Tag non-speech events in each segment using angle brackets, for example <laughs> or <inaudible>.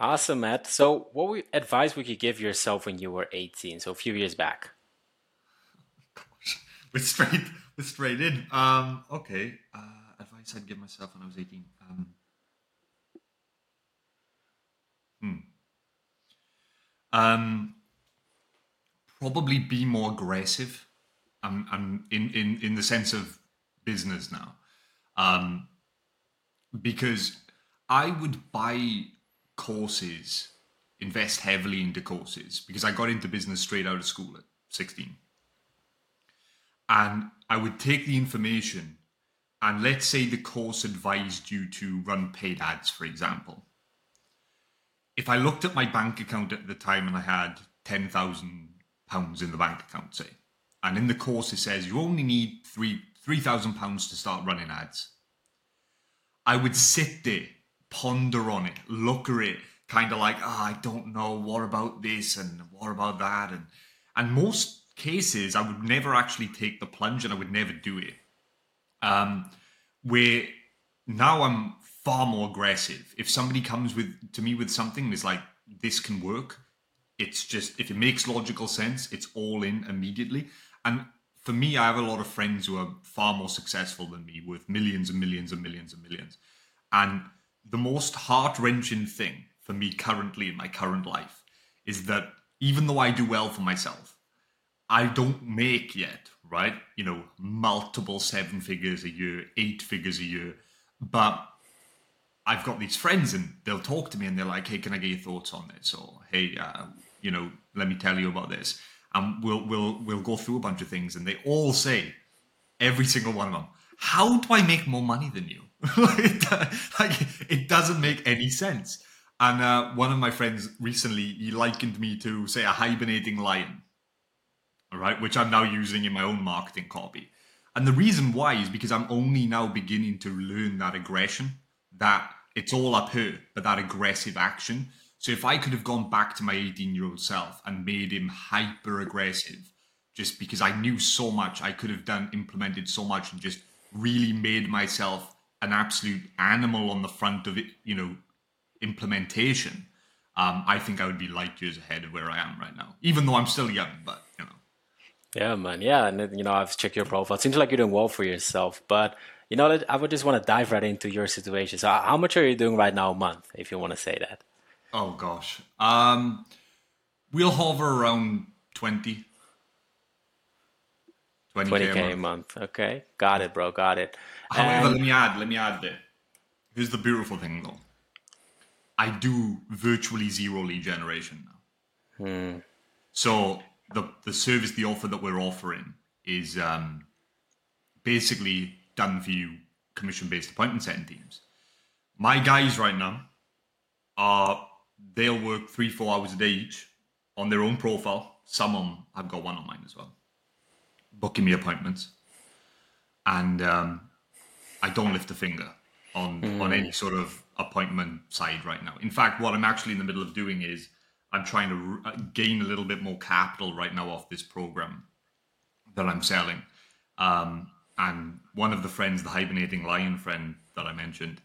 Awesome, Matt. So, what advice would you give yourself when you were 18, so a few years back? <laughs> We're straight, we're straight in. Um, okay, uh, advice I'd give myself when I was 18. Um, hmm. Um, probably be more aggressive. I'm, I'm in, in, in the sense of business now. Um, because I would buy courses, invest heavily into courses because I got into business straight out of school at 16. And I would take the information and let's say the course advised you to run paid ads, for example. If I looked at my bank account at the time and I had £10,000 in the bank account, say, and in the course it says you only need three £3,000 to start running ads, I would sit there ponder on it, look at it, kind of like, oh, I don't know, what about this and what about that? And and most cases I would never actually take the plunge and I would never do it. Um, where now I'm far more aggressive. If somebody comes with to me with something is like, this can work, it's just if it makes logical sense, it's all in immediately. And for me, I have a lot of friends who are far more successful than me with millions and millions and millions and millions. And the most heart wrenching thing for me currently in my current life is that even though I do well for myself, I don't make yet, right? You know, multiple seven figures a year, eight figures a year. But I've got these friends and they'll talk to me and they're like, hey, can I get your thoughts on this? Or, hey, uh, you know, let me tell you about this. And we'll, we'll, we'll go through a bunch of things and they all say, every single one of them, how do I make more money than you? <laughs> like it doesn't make any sense. And uh, one of my friends recently he likened me to say a hibernating lion, right, which I'm now using in my own marketing copy. And the reason why is because I'm only now beginning to learn that aggression, that it's all up here, but that aggressive action. So if I could have gone back to my 18 year old self and made him hyper aggressive, just because I knew so much, I could have done implemented so much and just really made myself an absolute animal on the front of it, you know, implementation, um, I think I would be light years ahead of where I am right now, even though I'm still young, but you know. Yeah, man. Yeah, and you know, I've checked your profile. It seems like you're doing well for yourself, but you know, I would just want to dive right into your situation. So, how much are you doing right now a month, if you want to say that? Oh gosh, um, we'll hover around twenty. 20k, a month. a month. Okay, got it, bro. Got it. However, and... let me add, let me add there. Here's the beautiful thing though. I do virtually zero lead generation now. Hmm. So the the service, the offer that we're offering is um, basically done for you commission based appointment setting teams. My guys right now are they'll work three, four hours a day each on their own profile. Some of them I've got one on mine as well, booking me appointments. And um, I don't lift a finger on mm. on any sort of appointment side right now. In fact, what I'm actually in the middle of doing is I'm trying to uh, gain a little bit more capital right now off this program that I'm selling. Um, and one of the friends, the hibernating lion friend that I mentioned,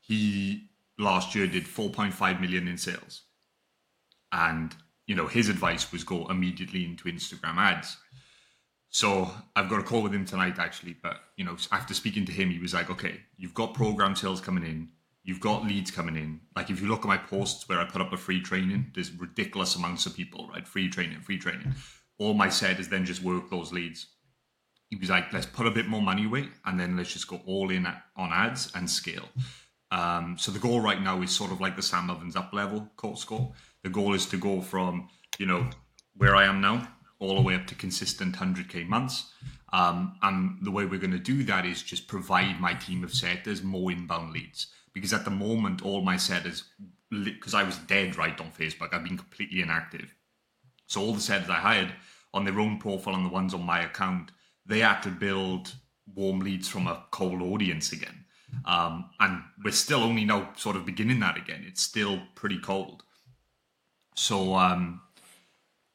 he last year did 4.5 million in sales. And you know, his advice was go immediately into Instagram ads. So I've got a call with him tonight, actually. But you know, after speaking to him, he was like, "Okay, you've got program sales coming in, you've got leads coming in. Like if you look at my posts where I put up a free training, there's ridiculous amounts of people, right? Free training, free training. All my said is then just work those leads. He was like, let's put a bit more money away, and then let's just go all in on ads and scale. Um, so the goal right now is sort of like the Sam Evans up level course score. The goal is to go from you know where I am now all the way up to consistent 100k months. Um, and the way we're going to do that is just provide my team of setters more inbound leads. Because at the moment, all my setters, because I was dead right on Facebook, I've been completely inactive. So all the setters I hired on their own profile and the ones on my account, they had to build warm leads from a cold audience again. Um, and we're still only now sort of beginning that again. It's still pretty cold. So um,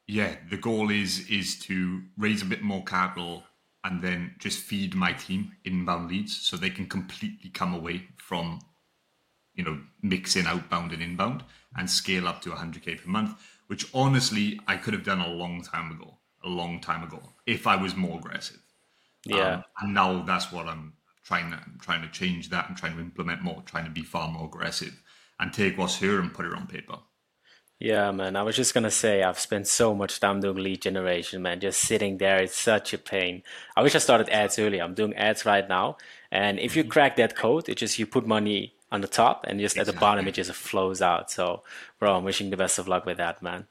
yeah, the goal is is to raise a bit more capital and then just feed my team inbound leads so they can completely come away from you know, mix in outbound and inbound and scale up to 100k per month, which honestly I could have done a long time ago, a long time ago, if I was more aggressive. Yeah. Um, and now that's what I'm trying to I'm trying to change that. I'm trying to implement more, trying to be far more aggressive and take what's here and put it on paper. Yeah, man. I was just gonna say I've spent so much time doing lead generation, man. Just sitting there, it's such a pain. I wish I started ads earlier. I'm doing ads right now, and if you Mm-hmm. crack that code, it just you put money on the top, and just at the bottom, it just flows out. So, bro, I'm wishing the best of luck with that, man.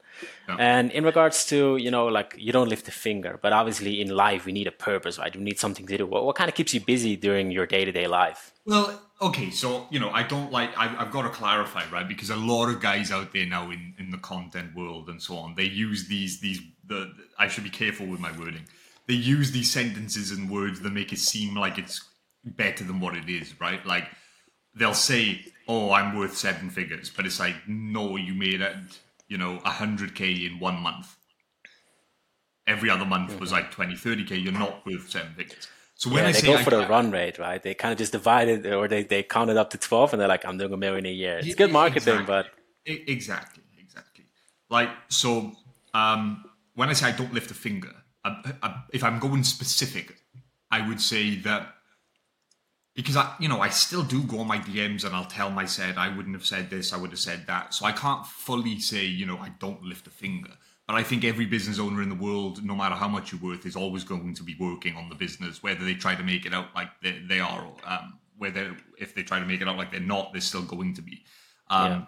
Yeah. And in regards to you know, like you don't lift a finger, but obviously in life we need a purpose, right? We need something to do. What, what kind of keeps you busy during your day to day life? Well, okay, so you know, I don't like. I've, I've got to clarify, right? Because a lot of guys out there now in, in the content world and so on, they use these these. The I should be careful with my wording. They use these sentences and words that make it seem like it's better than what it is, right? Like they'll say, "Oh, I'm worth seven figures," but it's like, no, you made it, you know, hundred k in one month. Every other month was like 20, 30 k. You're not worth seven figures. So when Yeah, I they say go I for the can't- run rate, right? They kind of just divide it, or they, they count it up to 12, and they're like, I'm doing a million a year. It's good marketing, Exactly. but exactly, exactly. Like so, um, when I say I don't lift a finger, I, I, if I'm going specific, I would say that because I, you know, I still do go on my DMs and I'll tell my said I wouldn't have said this, I would have said that. So I can't fully say, you know, I don't lift a finger. But I think every business owner in the world, no matter how much you're worth, is always going to be working on the business, whether they try to make it out like they, they are, or um, whether if they try to make it out like they're not, they're still going to be. Um, yeah.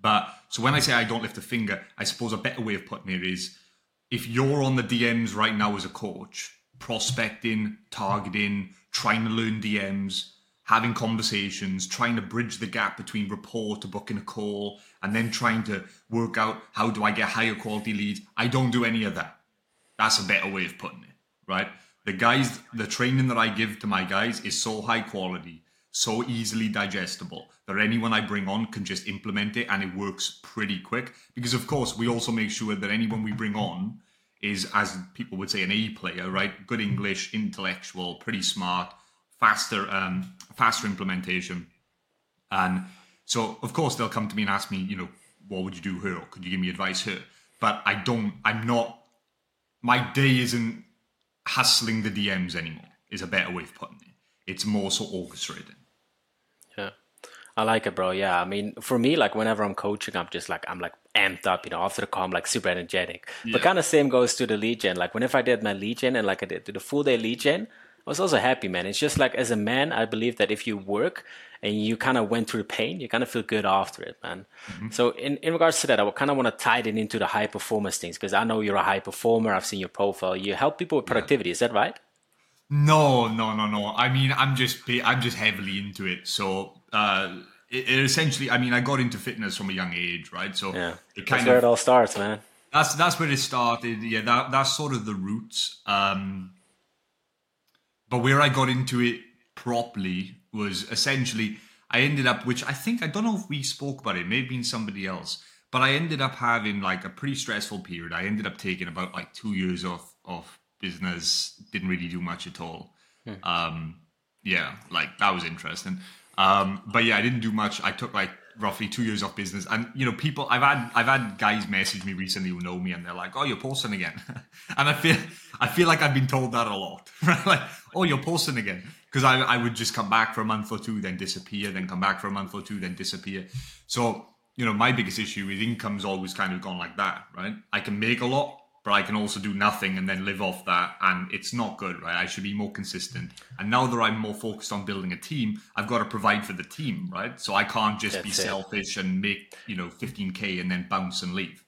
but so when I say I don't lift a finger, I suppose a better way of putting it is if you're on the DMs right now as a coach, prospecting, targeting, trying to learn DMs, having conversations, trying to bridge the gap between rapport to booking a call, and then trying to work out how do I get higher quality leads. I don't do any of that. That's a better way of putting it, right? The guys, the training that I give to my guys is so high quality, so easily digestible that anyone I bring on can just implement it and it works pretty quick. Because of course, we also make sure that anyone we bring on is, as people would say, an A player, right? Good English, intellectual, pretty smart, faster, um, faster implementation. And so, of course, they'll come to me and ask me, you know, what would you do here? Could you give me advice here? But I don't, I'm not, my day isn't hustling the DMs anymore, is a better way of putting it. It's more so orchestrating. Yeah. I like it, bro. Yeah. I mean, for me, like whenever I'm coaching, I'm just like, I'm like amped up, you know, after the call, I'm like super energetic. But kind of same goes to the lead gen. Like whenever I did my lead gen and like I did the full day lead gen, I was also happy, man. It's just like as a man, I believe that if you work and you kind of went through the pain, you kind of feel good after it, man. Mm-hmm. So in, in regards to that, I would kind of want to tie it into the high performance things because I know you're a high performer. I've seen your profile. You help people with productivity. Is that right? No, no, no, no. I mean, I'm just I'm just heavily into it. So uh, it, it essentially, I mean, I got into fitness from a young age, right? So Yeah. it That's kind where it all starts, man. that's that's where it started. Yeah, that that's sort of the roots. Um, but where I got into it properly was essentially I ended up, which I think I don't know if we spoke about it, maybe in somebody else, but I ended up having like a pretty stressful period. I ended up taking about like two years off of business, didn't really do much at all. Um, yeah, like that was interesting. Um, but yeah, I didn't do much. I took like roughly two years off business, and you know, people I've had I've had guys message me recently who know me, and they're like, "Oh, you're posting again," <laughs> and I feel I feel like I've been told that a lot, <laughs> right? Like, "Oh, you're posting again," because I I would just come back for a month or two, then disappear, then come back for a month or two, then disappear. So you know, my biggest issue is income's always kind of gone like that, right? I can make a lot, but I can also do nothing and then live off that, and it's not good, right? I should be more consistent. And now that I'm more focused on building a team, I've got to provide for the team, right? So I can't just be it. selfish and make you know 15k and then bounce and leave.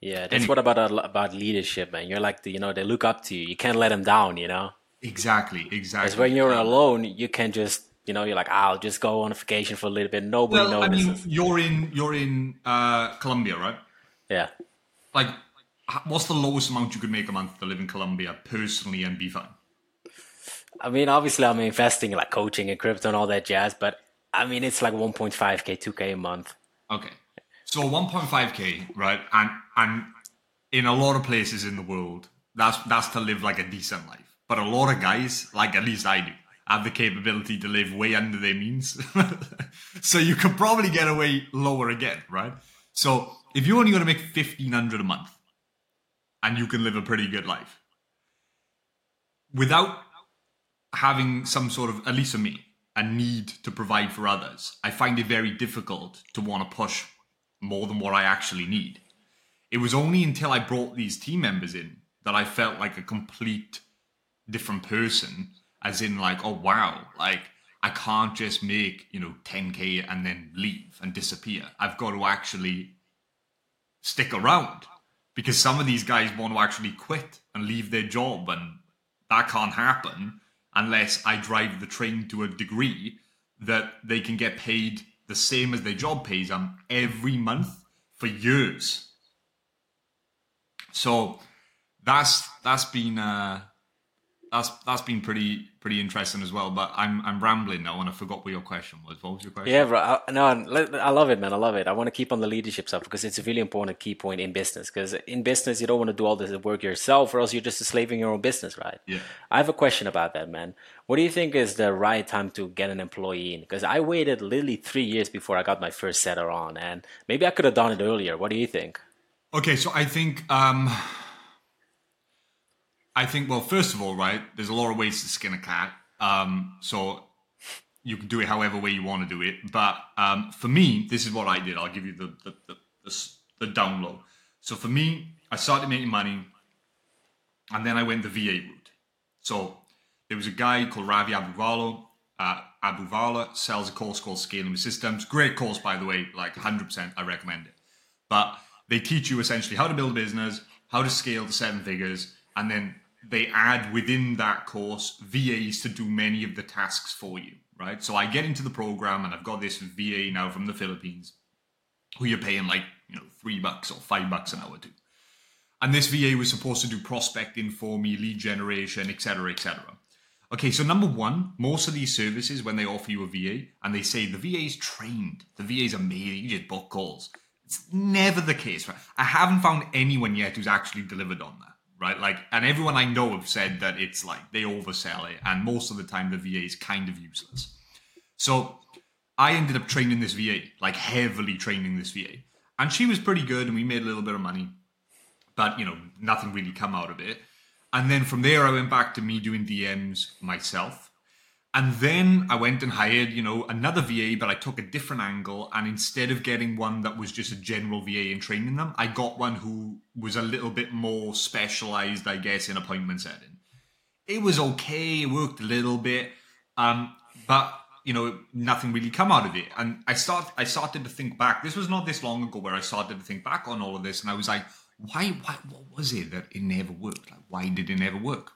Yeah, that's Anyway. what about about leadership, man. You're like the, you know, they look up to you. You can't let them down, you know. Exactly, exactly. Because when you're alone, you can just, you know, you're like, I'll just go on a vacation for a little bit. Nobody well, I mean, you're in you're in uh, Colombia, right? yeah, Like, what's the lowest amount you could make a month to live in Colombia personally and be fine? I mean, obviously, I'm investing in like coaching and crypto and all that jazz, but I mean, it's like 1.5k, 2k a month. Okay. So 1.5k, right? And and in a lot of places in the world, that's that's to live like a decent life. But a lot of guys, like at least I do, have the capability to live way under their means. <laughs> so you could probably get away lower again, right? So if you're only going to make 1500 a month and you can live a pretty good life without having some sort of, at least for me, a need to provide for others, I find it very difficult to want to push more than what I actually need. It was only until I brought these team members in that I felt like a complete different person, as in, like, oh, wow, like, I can't just make, you know, 10K and then leave and disappear. I've got to actually stick around because some of these guys want to actually quit and leave their job, and that can't happen unless I drive the train to a degree that they can get paid the same as their job pays them every month for years. So that's that's been uh, that's that's been pretty pretty interesting as well. But I'm I'm rambling now, and I forgot what your question was. What was your question? Yeah, bro. I, no, I love it, man. I love it. I want to keep on the leadership stuff because it's a really important key point in business. Because in business, you don't want to do all this work yourself, or else you're just a slave in your own business, right? Yeah. I have a question about that, man. What do you think is the right time to get an employee in? Because I waited literally three years before I got my first setter on, and maybe I could have done it earlier. What do you think? Okay, so I think. um I think, well, first of all, right, there's a lot of ways to skin a cat. Um, so you can do it however way you want to do it. But um, for me, this is what I did. I'll give you the the, the, the, the. So for me, I started making money, and then I went the VA route. So there was a guy called Ravi Abuvala. Uh, sells a course called Scaling Systems. Great course, by the way, like 100%. I recommend it. But they teach you essentially how to build a business, how to scale to seven figures, and then they add within that course VAs to do many of the tasks for you, right? So I get into the program and I've got this VA now from the Philippines who you're paying like, you know, three bucks or five bucks an hour to. And this VA was supposed to do prospecting for me, lead generation, etc., etc. Okay, so number one, most of these services, when they offer you a VA and they say the VA is trained, the VA is amazing, you just book calls. It's never the case. Right? I haven't found anyone yet who's actually delivered on that right? Like, and everyone I know have said that it's like they oversell it, and most of the time the VA is kind of useless. So I ended up training this VA, like heavily training this VA, and she was pretty good, and we made a little bit of money, but you know, nothing really come out of it. And then from there, I went back to me doing DMs myself. And then I went and hired, you know, another VA, but I took a different angle. And instead of getting one that was just a general VA and training them, I got one who was a little bit more specialized, I guess, in appointment setting. It was okay. It worked a little bit, um, but you know, nothing really come out of it. And I start, I started to think back. This was not this long ago where I started to think back on all of this, and I was like, why, why, what was it that it never worked? Like, why did it never work?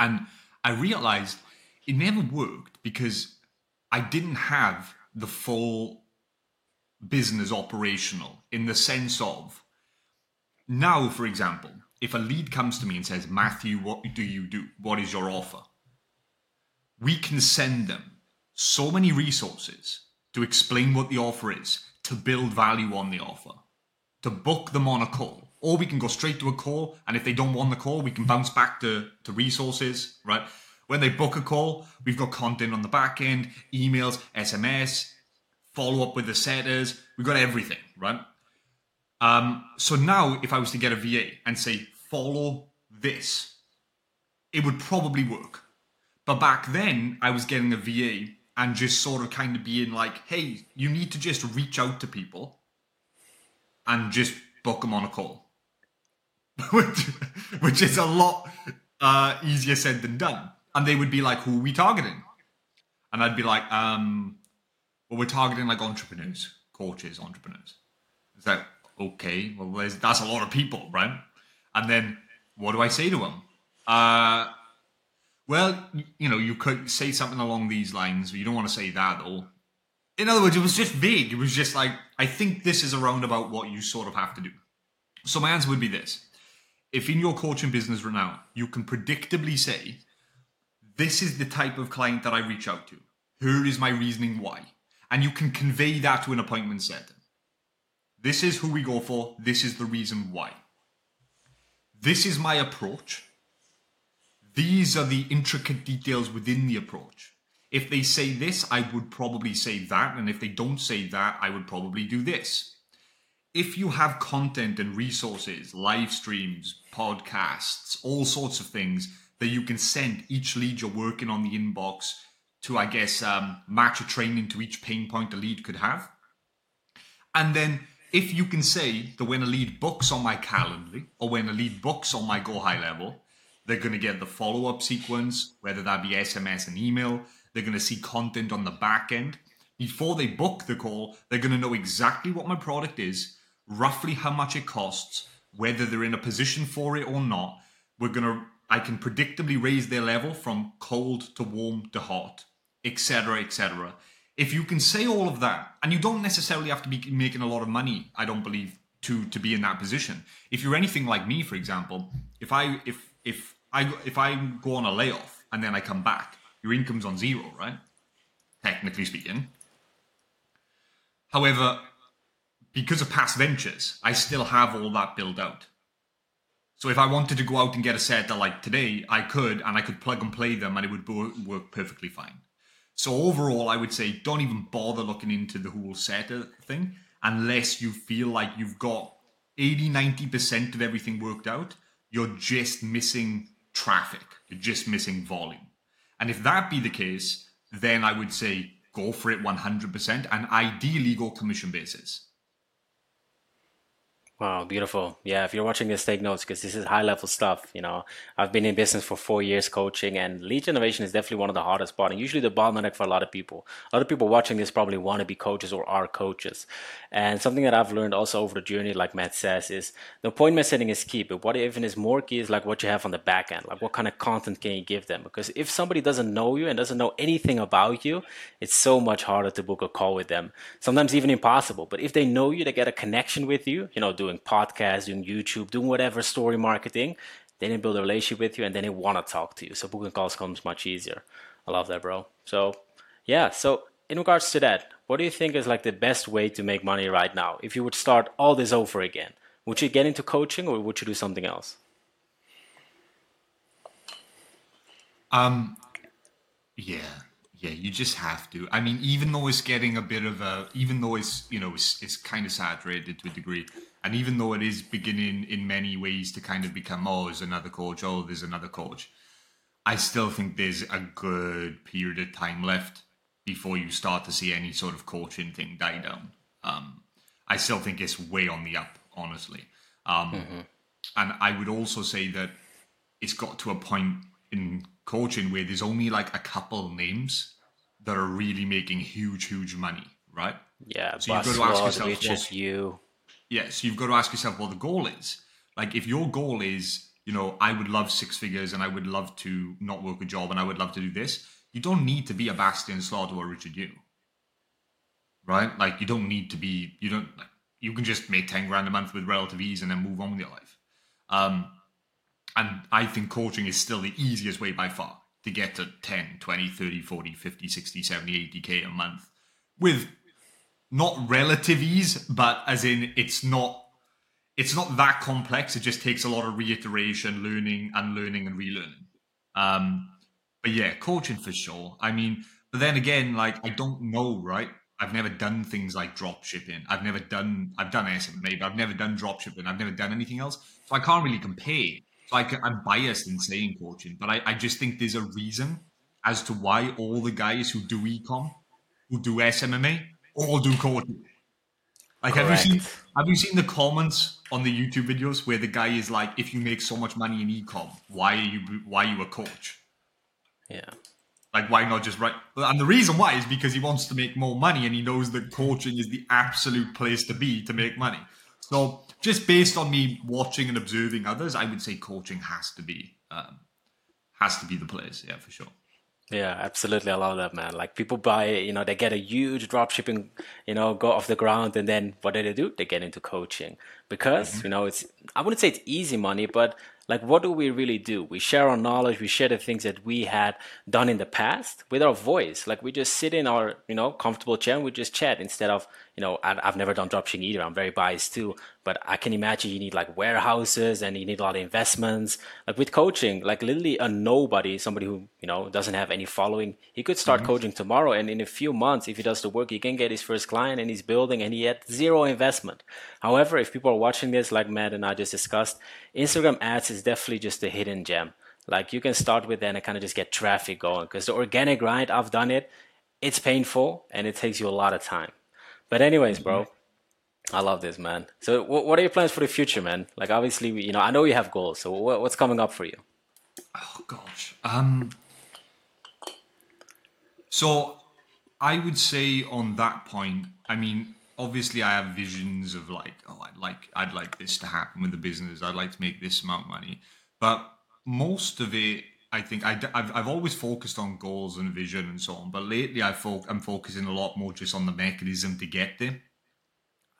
And I realized it never worked because I didn't have the full business operational in the sense of now, for example, if a lead comes to me and says, Matthew, what do you do? What is your offer? We can send them so many resources to explain what the offer is, to build value on the offer, to book them on a call. Or we can go straight to a call, and if they don't want the call, we can bounce back to, to resources, right? When they book a call, we've got content on the back end, emails, SMS, follow up with the setters. We've got everything, right? Um, so now, if I was to get a VA and say, follow this, it would probably work. But back then, I was getting a VA and just sort of kind of being like, hey, you need to just reach out to people and just book them on a call. <laughs> which, which is a lot uh, easier said than done and they would be like, "Who are we targeting?" And I'd be like, um, "Well, we're targeting like entrepreneurs, coaches, entrepreneurs." Is that okay? Well, that's a lot of people, right? And then what do I say to them? Uh, well, you know, you could say something along these lines. but You don't want to say that, though. In other words, it was just vague. It was just like, I think this is around about what you sort of have to do. So my answer would be this. If in your coaching business right now, you can predictably say, this is the type of client that I reach out to. Here is my reasoning why. And you can convey that to an appointment setting. This is who we go for. This is the reason why. This is my approach. these are the intricate details within the approach. If they say this, I would probably say that. And if they don't say that, I would probably do this. If you have content and resources, live streams, podcasts, all sorts of things that you can send each lead you're working on the inbox to, I guess, um, match a training to each pain point a lead could have. And then if you can say that when a lead books on my Calendly or when a lead books on my GoHighLevel, they're going to get the follow up sequence, whether that be SMS and email. They're going to see content on the back end. Before they book the call, they're going to know exactly what my product is, roughly how much it costs, whether they're in a position for it or not. We're going to, I can predictably raise their level from cold to warm to hot, etc., etc. If you can say all of that, and you don't necessarily have to be making a lot of money, I don't believe, to to be in that position. If you're anything like me, for example, if I if if I if I go on a layoff and then I come back, your income's on zero, right? Technically speaking. However, because of past ventures, I still have all that built out. So if I wanted to go out and get a set that like today, I could, and I could plug and play them, and it would work perfectly fine. So overall, I would say don't even bother looking into the whole setter uh, thing unless you feel like you've got 80, 90% of everything worked out. You're just missing traffic. You're just missing volume. And if that be the case, then I would say go for it 100% and ideally go commission basis. Wow, beautiful. Yeah, if you're watching this, take notes because this is high level stuff. You know, I've been in business for four years coaching, and lead generation is definitely one of the hardest part, and usually the bottleneck for a lot of people. A lot of people watching this probably want to be coaches or are coaches. And something that I've learned also over the journey, like Matt says, is the appointment setting is key, but what even is more key is like what you have on the back end. Like what kind of content can you give them? Because if somebody doesn't know you and doesn't know anything about you, it's so much harder to book a call with them. Sometimes even impossible. But if they know you, they get a connection with you, you know, doing podcasts, doing YouTube, doing whatever story marketing, they build a relationship with you and then they want to talk to you. So booking calls comes much easier. I love that, bro. So yeah, so in regards to that, what do you think is like the best way to make money right now? If you would start all this over again, would you get into coaching or would you do something else? Um, yeah, yeah, you just have to. I mean, even though it's getting a bit of a, even though it's you know it's, it's kind of saturated to a degree, and even though it is beginning in many ways to kind of become oh, there's another coach, oh, there's another coach, I still think there's a good period of time left before you start to see any sort of coaching thing die down. Um, I still think it's way on the up, honestly. Um, mm-hmm. And I would also say that it's got to a point in coaching where there's only like a couple names that are really making huge, huge money, right? Yeah, so you've got to ask yourself, which is you. Yeah, so you've got to ask yourself what the goal is. Like, if your goal is, you know, I would love six figures and I would love to not work a job and I would love to do this, you don't need to be a Bastian Slaughter or Richard Yu. Right? Like you don't need to be you don't like, you can just make 10 grand a month with relative ease and then move on with your life. Um, and I think coaching is still the easiest way by far to get to 10, 20, 30, 40, 50, 60, 70, 80k a month with not relative ease, but as in it's not it's not that complex. It just takes a lot of reiteration, learning, and learning and relearning. Um, but yeah, coaching for sure. I mean, but then again, like I don't know, right? I've never done things like drop shipping. I've never done. I've done SMA, but I've never done drop shipping. I've never done anything else, so I can't really compare. So I am biased in saying coaching, but I, I just think there's a reason as to why all the guys who do ecom, who do SMMA, all do coaching. Like, Correct. have you seen have you seen the comments on the YouTube videos where the guy is like, "If you make so much money in ecom, why are you why are you a coach?" Yeah. Like, why not just write? And the reason why is because he wants to make more money and he knows that coaching is the absolute place to be to make money. So, just based on me watching and observing others, I would say coaching has to be um, has to be the place. Yeah, for sure. Yeah, absolutely. I love that, man. Like people buy, you know, they get a huge drop shipping, you know, go off the ground, and then what do they do? They get into coaching because, mm-hmm. you know, it's I wouldn't say it's easy money, but like what do we really do? We share our knowledge, we share the things that we had done in the past with our voice. Like we just sit in our, you know, comfortable chair and we just chat instead of, you know, I've never done dropshipping either. I'm very biased too, but I can imagine you need like warehouses and you need a lot of investments. Like with coaching, like literally a nobody, somebody who, you know, doesn't have any following, he could start mm-hmm. coaching tomorrow. And in a few months, if he does the work, he can get his first client and he's building and he had zero investment. However, if people are watching this, like Matt and I just discussed, Instagram ads is definitely just a hidden gem. Like you can start with that and kind of just get traffic going because the organic grind, I've done it. It's painful and it takes you a lot of time. But anyways, bro, I love this, man. So what are your plans for the future, man? Like obviously, you know, I know you have goals. So what's coming up for you? Oh gosh. Um. So I would say on that point, I mean, obviously I have visions of like, oh, I'd like, I'd like this to happen with the business. I'd like to make this amount of money, but most of it, I think I, have I've always focused on goals and vision and so on. But lately, I fo- I'm focusing a lot more just on the mechanism to get there,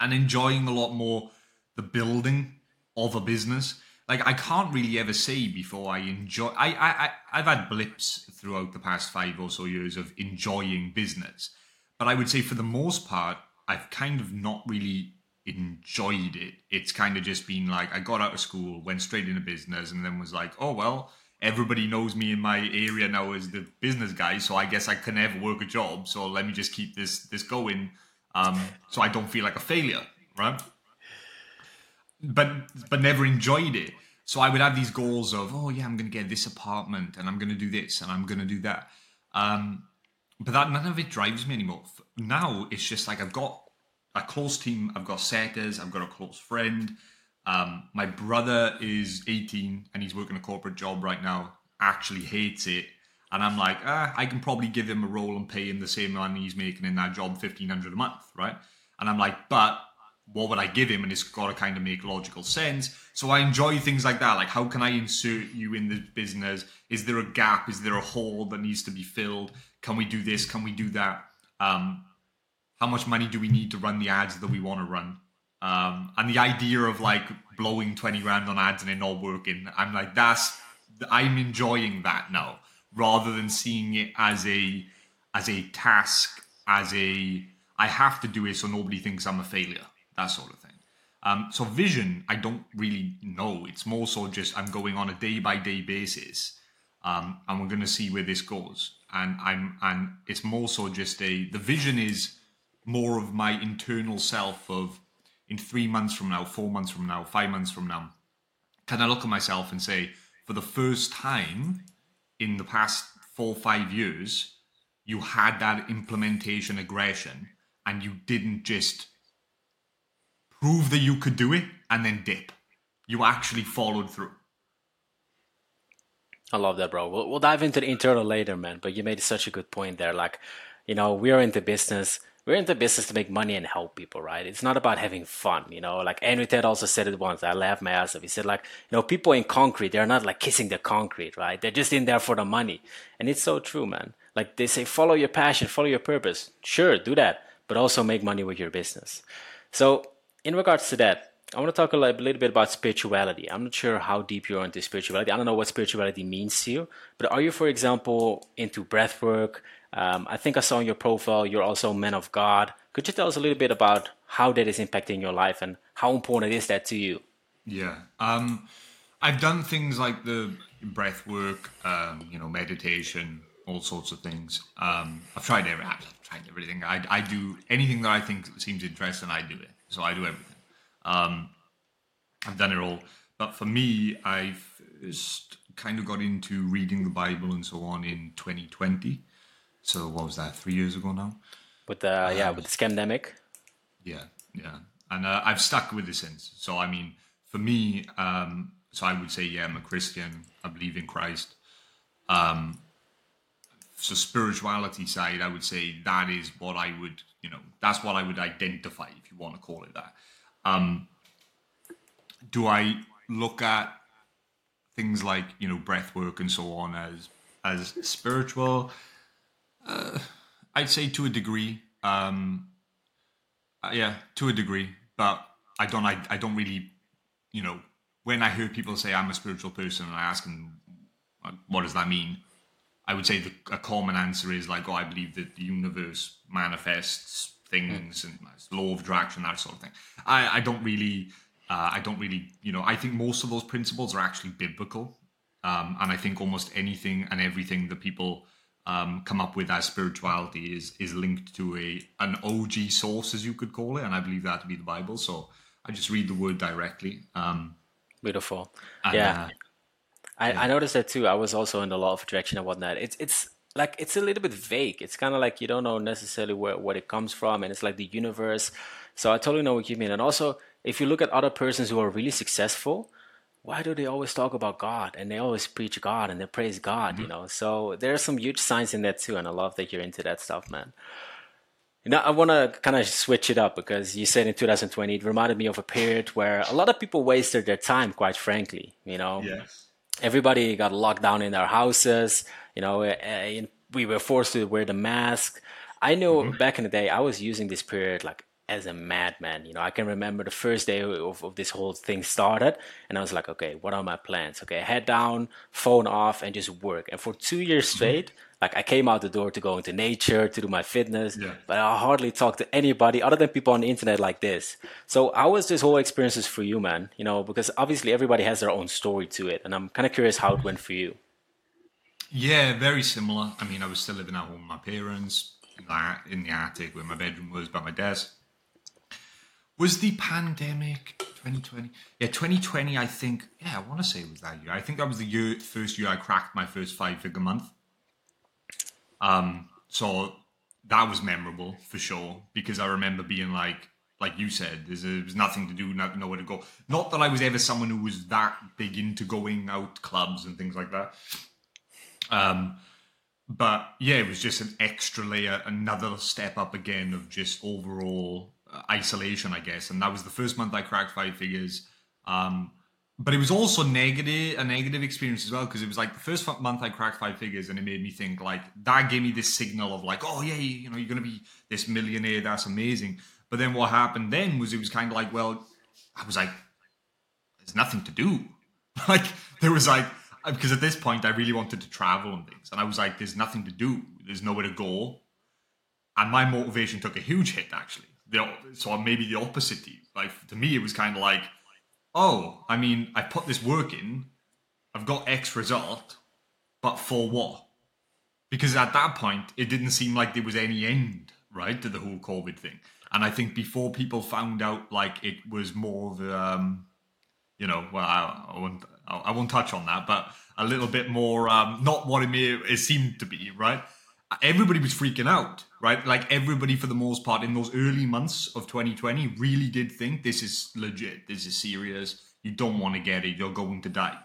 and enjoying a lot more the building of a business. Like I can't really ever say before I enjoy. I I I've had blips throughout the past five or so years of enjoying business, but I would say for the most part, I've kind of not really enjoyed it. It's kind of just been like I got out of school, went straight into business, and then was like, oh well, everybody knows me in my area now as the business guy, so I guess I can never work a job. So let me just keep this this going, um, so I don't feel like a failure, right? But but never enjoyed it. So I would have these goals of, oh yeah, I'm going to get this apartment, and I'm going to do this, and I'm going to do that. Um, but that none of it drives me anymore. Now it's just like I've got a close team. I've got setters. I've got a close friend. Um, my brother is 18 and he's working a corporate job right now. Actually hates it, and I'm like, ah, I can probably give him a role and pay him the same money he's making in that job, 1500 a month, right? And I'm like, but what would I give him? And it's got to kind of make logical sense. So I enjoy things like that. Like, how can I insert you in the business? Is there a gap? Is there a hole that needs to be filled? Can we do this? Can we do that? Um, how much money do we need to run the ads that we want to run? Um, and the idea of like blowing 20 grand on ads and it not working, I'm like, that's, I'm enjoying that now rather than seeing it as a, as a task, as a, I have to do it so nobody thinks I'm a failure, that sort of thing. Um, so vision, I don't really know. It's more so just I'm going on a day by day basis, um, and we're going to see where this goes. And I'm and it's more so just a the vision is more of my internal self of in three months from now, four months from now, five months from now, can I look at myself and say, for the first time in the past four, five years, you had that implementation aggression and you didn't just prove that you could do it and then dip. You actually followed through. I love that, bro. We'll, we'll dive into the internal later, man. But you made such a good point there. Like, you know, we're into business we're in the business to make money and help people, right? It's not about having fun, you know. Like Andrew Tate also said it once. I laughed my ass off. He said, like, you know, people in concrete, they're not like kissing the concrete, right? They're just in there for the money, and it's so true, man. Like they say, follow your passion, follow your purpose. Sure, do that, but also make money with your business. So, in regards to that, I want to talk a little bit about spirituality. I'm not sure how deep you're into spirituality. I don't know what spirituality means to you, but are you, for example, into breath work? Um, I think I saw on your profile you're also a man of God. Could you tell us a little bit about how that is impacting your life and how important is that to you? Yeah, um, I've done things like the breath work, um, you know, meditation, all sorts of things. Um, I've tried every, I've tried everything. I, I do anything that I think seems interesting. I do it. So I do everything. Um, I've done it all. But for me, I've kind of got into reading the Bible and so on in 2020. So what was that? Three years ago now. With the um, yeah, with the scandemic. Yeah, yeah, and uh, I've stuck with it since. So I mean, for me, um, so I would say, yeah, I'm a Christian. I believe in Christ. Um, so spirituality side, I would say that is what I would, you know, that's what I would identify if you want to call it that. Um, do I look at things like you know breath work and so on as as spiritual? Uh, I'd say to a degree. Um, uh, yeah, to a degree, but I don't. I, I don't really, you know, when I hear people say I'm a spiritual person and I ask them, what does that mean? I would say the, a common answer is like, oh, I believe that the universe manifests things mm. and law of attraction, that sort of thing. I, I don't really, uh, I don't really, you know, I think most of those principles are actually biblical. Um, and I think almost anything and everything that people um, come up with as spirituality is is linked to a an OG source, as you could call it, and I believe that to be the Bible. So I just read the word directly. Um, Beautiful. And, yeah. Uh, I, yeah. I noticed that too. I was also in the law of attraction and whatnot. It's it's like it's a little bit vague. It's kind of like you don't know necessarily where what it comes from, and it's like the universe. So I totally know what you mean. And also, if you look at other persons who are really successful, why do they always talk about God and they always preach God and they praise God, mm-hmm. you know? So there's some huge signs in that too, and I love that you're into that stuff, man. You know, I want to kind of switch it up because you said in 2020 it reminded me of a period where a lot of people wasted their time, quite frankly. You know, yes. everybody got locked down in their houses. You know, eh, eh, we were forced to wear the mask. I know mm-hmm. back in the day, I was using this period like as a madman. You know, I can remember the first day of, of, this whole thing started, and I was like, okay, what are my plans? Okay, head down, phone off, and just work. And for two years mm-hmm. straight, like I came out the door to go into nature, to do my fitness, yeah. but I hardly talked to anybody other than people on the internet like this. So how was this whole experiences for you, man? You know, because obviously everybody has their own story to it, and I'm kind of curious how it went for you. Yeah, very similar. I mean, I was still living at home with my parents, in the attic where my bedroom was by my desk was the pandemic 2020? Yeah, 2020. I think. Yeah, I want to say it was that year. I think that was the year, first year I cracked my first five figure month. Um, so that was memorable for sure because I remember being like, like you said, there's, a, there's nothing to do, not nowhere to go. Not that I was ever someone who was that big into going out clubs and things like that. Um, but yeah, it was just an extra layer, another step up again of just overall uh, isolation, I guess. And that was the first month I cracked five figures. Um, but it was also negative, a negative experience as well, because it was like the first month I cracked five figures, and it made me think like that gave me this signal of like, oh yeah, you know, you're gonna be this millionaire, that's amazing. But then what happened then was it was kind of like, well, I was like, there's nothing to do. <laughs> like there was like because at this point I really wanted to travel and things, and I was like, there's nothing to do, there's nowhere to go, and my motivation took a huge hit actually the so maybe the opposite to you. Like to me, it was kind of like, oh, I mean, I put this work in, I've got X result, but for what? Because at that point, it didn't seem like there was any end, right, to the whole COVID thing. And I think before people found out, like it was more of, um, you know, well, I, I won't, I won't touch on that, but a little bit more, um, not what it may it seemed to be, right? everybody was freaking out, right? Like everybody, for the most part, in those early months of 2020, really did think this is legit, this is serious. You don't want to get it, you're going to die.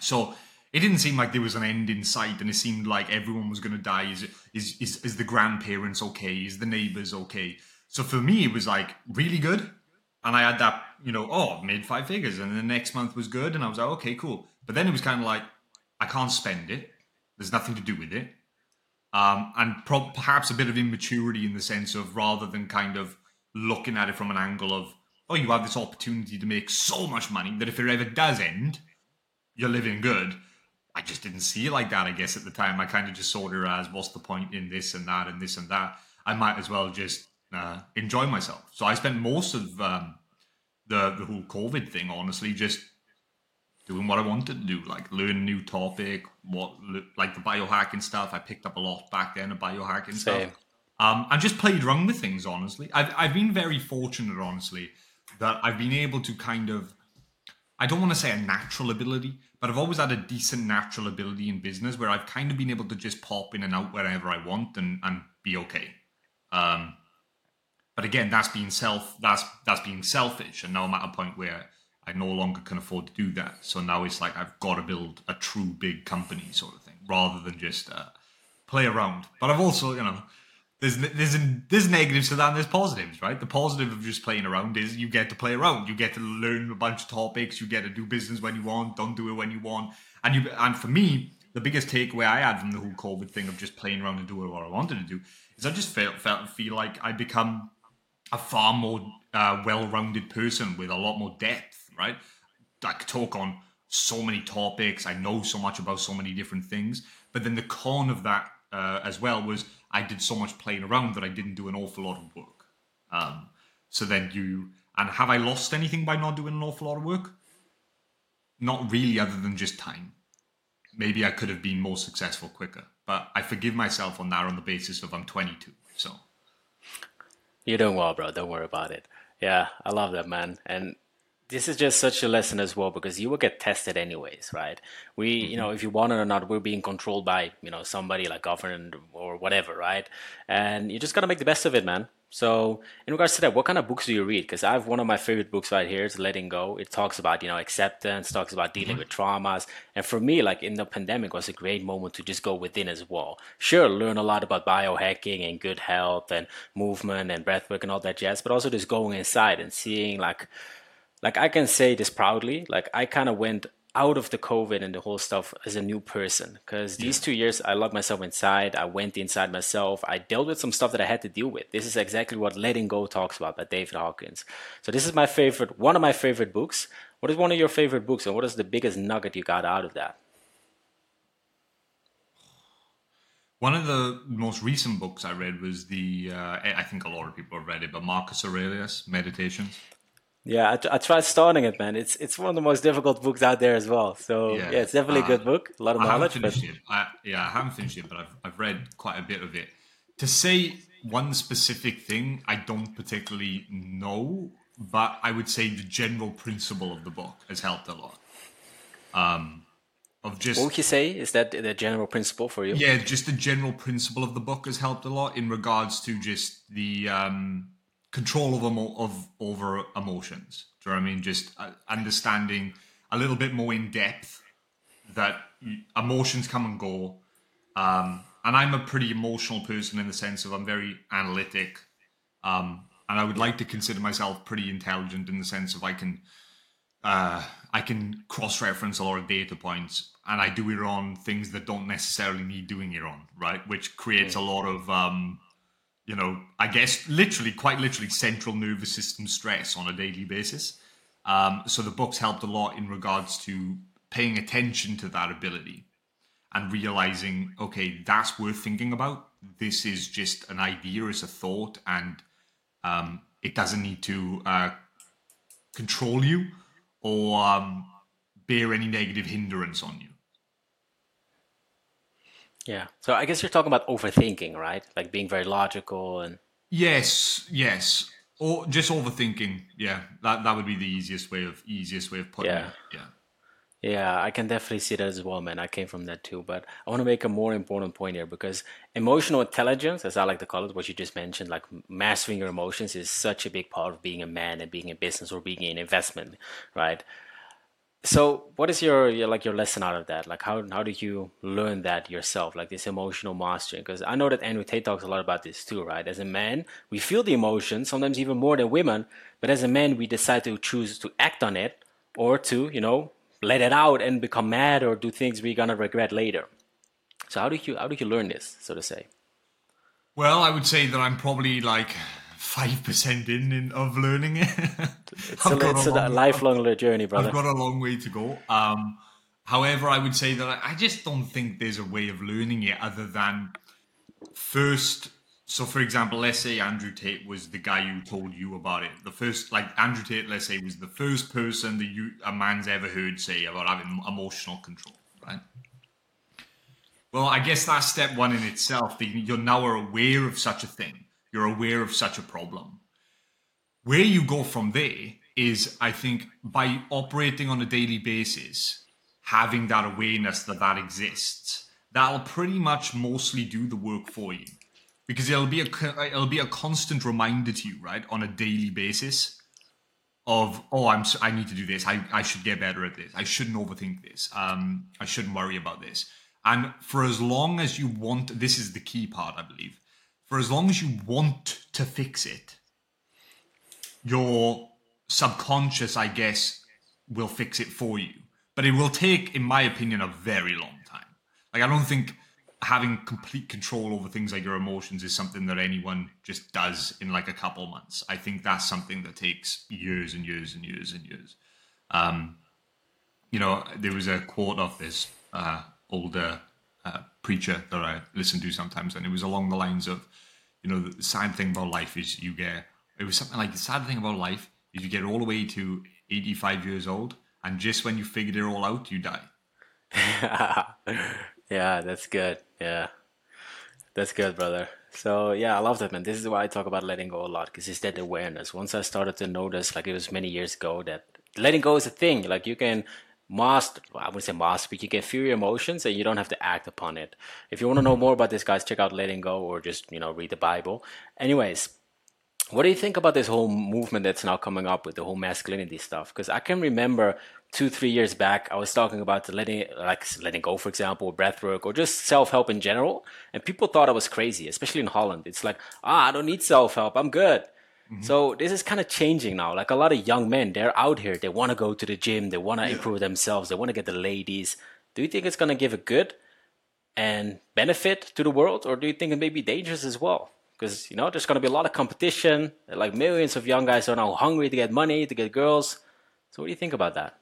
So it didn't seem like there was an end in sight, and it seemed like everyone was going to die. Is is is is the grandparents okay? Is the neighbors okay? So for me, it was like really good, and I had that, you know, oh, made five figures, and the next month was good, and I was like, okay, cool. But then it was kind of like, I can't spend it. There's nothing to do with it. Um, and pro- perhaps a bit of immaturity in the sense of rather than kind of looking at it from an angle of oh you have this opportunity to make so much money that if it ever does end you're living good. I just didn't see it like that i guess at the time. I kind of just saw it as what's the point in this and that and this and that? I might as well just uh, enjoy myself. So i spent most of um, the the whole covid thing honestly just doing what I wanted to do, like learn new topic, what like the biohacking stuff. I picked up a lot back then of biohacking Same. stuff. Um, and just played around with things. Honestly, I've I've been very fortunate, honestly, that I've been able to kind of. I don't want to say a natural ability, but I've always had a decent natural ability in business where I've kind of been able to just pop in and out wherever I want and and be okay. Um, but again, that's being self that's that's being selfish, and now I'm at a point where I no longer can afford to do that. So now it's like I've got to build a true big company sort of thing, rather than just uh, play around. But I've also, you know, there's there's there's negatives to that and there's positives, right? The positive of just playing around is you get to play around, you get to learn a bunch of topics, you get to do business when you want, don't do it when you want, and you and for me, the biggest takeaway I had from the whole COVID thing of just playing around and doing what I wanted to do is I just felt felt feel like I become a far more uh, well-rounded person with a lot more depth right? I could talk on so many topics. I know so much about so many different things. But then the con of that uh, as well was I did so much playing around that I didn't do an awful lot of work. Um, so then you and have I lost anything by not doing an awful lot of work? Not really, other than just time. Maybe I could have been more successful quicker, but I forgive myself on that on the basis of I'm 22. So you're doing well, bro. Don't worry about it. Yeah, I love that, man. And this is just such a lesson as well because you will get tested anyways, right? We, you mm-hmm. know, if you want it or not, we're being controlled by, you know, somebody like government or whatever, right? And you just got to make the best of it, man. So, in regards to that, what kind of books do you read? Because I have one of my favorite books right here. It's Letting Go. It talks about you know acceptance, talks about dealing mm-hmm. with traumas, and for me, like in the pandemic, was a great moment to just go within as well. Sure, learn a lot about biohacking and good health and movement and breathwork and all that jazz, but also just going inside and seeing like, like I can say this proudly, like I kind of went out of the COVID and the whole stuff as a new person. Because these yeah. two years, I locked myself inside. I went inside myself. I dealt with some stuff that I had to deal with. This is exactly what Letting Go talks about by David Hawkins. So this is my favorite, one of my favorite books. What is one of your favorite books, and what is the biggest nugget you got out of that? One of the most recent books I read was the, uh, I think a lot of people have read it, but Marcus Aurelius, Meditations. Yeah, I, I tried starting it, man. It's it's one of the most difficult books out there as well. So yeah, yeah it's definitely uh, a good uh, book. A lot of I knowledge. Haven't finished but... it. I, yeah, I haven't finished it, but I've I've read quite a bit of it. To say one specific thing, I don't particularly know, but I would say the general principle of the book has helped a lot. Um, of just what would you say is that the general principle for you? Yeah, just the general principle of the book has helped a lot in regards to just the um control of, emo- of over emotions. Do you know what I mean? Just uh, understanding a little bit more in depth that emotions come and go. Um, and I'm a pretty emotional person in the sense of I'm very analytic. Um, and I would like to consider myself pretty intelligent in the sense of I can uh, I can cross-reference a lot of data points, and I do it on things that don't necessarily need doing it on, right? Which creates a lot of um, you know, I guess literally, quite literally, central nervous system stress on a daily basis. Um, so the books helped a lot in regards to paying attention to that ability and realizing, okay, that's worth thinking about. This is just an idea, it's a thought, and um, it doesn't need to uh, control you or um, bear any negative hindrance on you. Yeah. So I guess you're talking about overthinking, right? Like being very logical and. Yes. Yes. Or just overthinking. Yeah. That that would be the easiest way of easiest way of putting yeah. it. Yeah. Yeah, I can definitely see that as well, man. I came from that too. But I want to make a more important point here because emotional intelligence, as I like to call it, what you just mentioned, like mastering your emotions is such a big part of being a man and being in business or being in investment, right? So what is your, your, like your lesson out of that? Like how how did you learn that yourself like this emotional mastering because i know that andrew tate talks a lot about this too right? As a man we feel the emotion sometimes even more than women but as a man we decide to choose to act on it or to you know let it out and become mad or do things we're gonna regret later. So how did you how did you learn this so to say? Well i would say that i'm probably like five percent in, in of learning it. <laughs> it's a, it's a, a lifelong journey, brother. I've got a long way to go. Um, however, I would say that I, I just don't think there's a way of learning it other than first. So, for example, let's say Andrew Tate was the guy who told you about it. The first, like Andrew Tate, let's say, was the first person that you a man's ever heard say about having emotional control, right? Well, I guess that's step one in itself. That you're now aware of such a thing you're aware of such a problem. Where you go from there is, I think, by operating on a daily basis, having that awareness that that exists, that'll pretty much mostly do the work for you, because it'll be a it'll be a constant reminder to you, right, on a daily basis, of oh, I'm I need to do this. I I should get better at this. I shouldn't overthink this. Um, I shouldn't worry about this. And for as long as you want, this is the key part, I believe for as long as you want to fix it, your subconscious, I guess, will fix it for you. But it will take, in my opinion, a very long time. Like, I don't think having complete control over things like your emotions is something that anyone just does in like a couple months. I think that's something that takes years and years and years and years. Um, you know, there was a quote of this uh, older uh, preacher that I listen to sometimes, and it was along the lines of, you know, the sad thing about life is you get. It was something like the sad thing about life is you get all the way to 85 years old, and just when you figured it all out, you die. <laughs> yeah, that's good. Yeah, that's good, brother. So yeah, I love that, man. This is why I talk about letting go a lot because it's that awareness. Once I started to notice, like it was many years ago, that letting go is a thing. Like you can well, I wouldn't say master, but you feel your emotions and you don't have to act upon it. If you want to know more about this, guys, check out Letting Go or just you know read the Bible. Anyways, what do you think about this whole movement that's now coming up with the whole masculinity stuff? Because I can remember two, three years back, I was talking about letting, like letting go, for example, or breathwork, or just self help in general, and people thought I was crazy, especially in Holland. It's like, ah, I don't need self help, I'm good. Mm-hmm. So this is kind of changing now. Like a lot of young men, they're out here, they want to go to the gym, they want to yeah. improve themselves, they want to get the ladies. Do you think it's going to give a good and benefit to the world, or do you think it may be dangerous as well? because you know there's going to be a lot of competition. Like millions of young guys are now hungry to get money to get girls. So what do you think about that?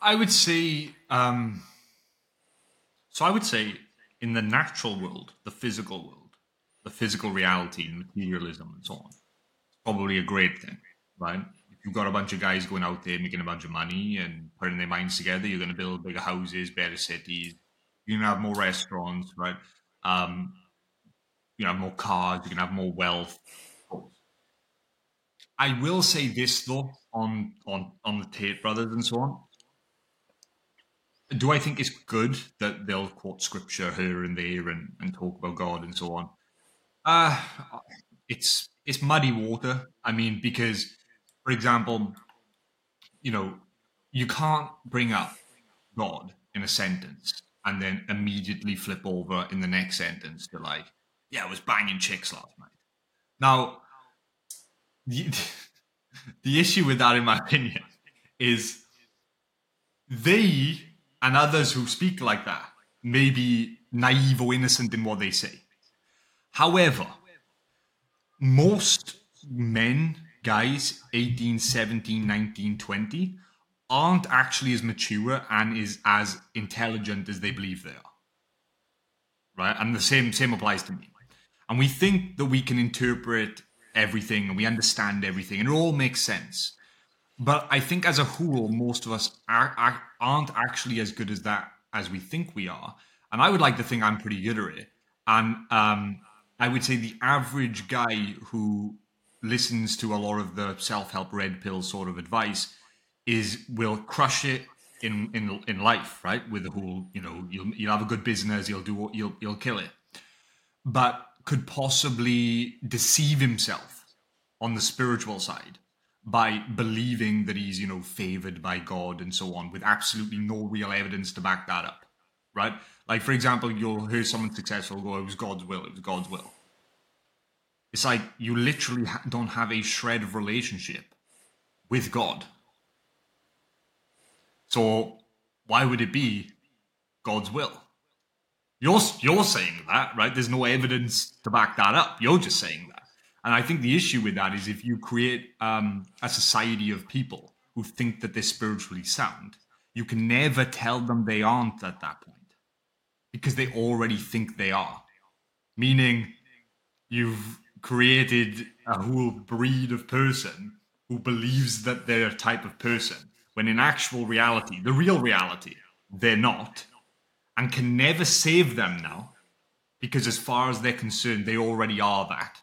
I would say, um, so I would say, in the natural world, the physical world, the physical reality, and materialism, and so on, it's probably a great thing, right? If you've got a bunch of guys going out there making a bunch of money and putting their minds together, you're going to build bigger houses, better cities. You're going to have more restaurants, right? Um, you know, more cars, you can have more wealth. I will say this though on on on the Tate brothers and so on. Do I think it's good that they'll quote scripture here and there and, and talk about God and so on? Uh it's it's muddy water. I mean, because for example, you know, you can't bring up God in a sentence and then immediately flip over in the next sentence to like yeah, I was banging chicks last night. Now, the, <laughs> the issue with that, in my opinion, is they and others who speak like that may be naive or innocent in what they say. However, most men, guys, 18, 17, 19, 20, aren't actually as mature and is as intelligent as they believe they are. Right? And the same same applies to me and we think that we can interpret everything and we understand everything and it all makes sense but i think as a whole most of us are, are, aren't actually as good as that as we think we are and i would like to think i'm pretty good at it and um, i would say the average guy who listens to a lot of the self-help red pill sort of advice is will crush it in in in life right with the whole you know you'll you'll have a good business you'll do you'll you'll kill it but could possibly deceive himself on the spiritual side by believing that he's, you know, favored by God and so on with absolutely no real evidence to back that up. Right? Like, for example, you'll hear someone successful go, it was God's will, it was God's will. It's like you literally don't have a shred of relationship with God. So, why would it be God's will? You're you're saying that, right? There's no evidence to back that up. You're just saying that. And I think the issue with that is if you create um, a society of people who think that they're spiritually sound, you can never tell them they aren't at that point because they already think they are. Meaning, you've created a whole breed of person who believes that they're a type of person when in actual reality, the real reality, they're not and can never save them now because, as far as they're concerned, they already are that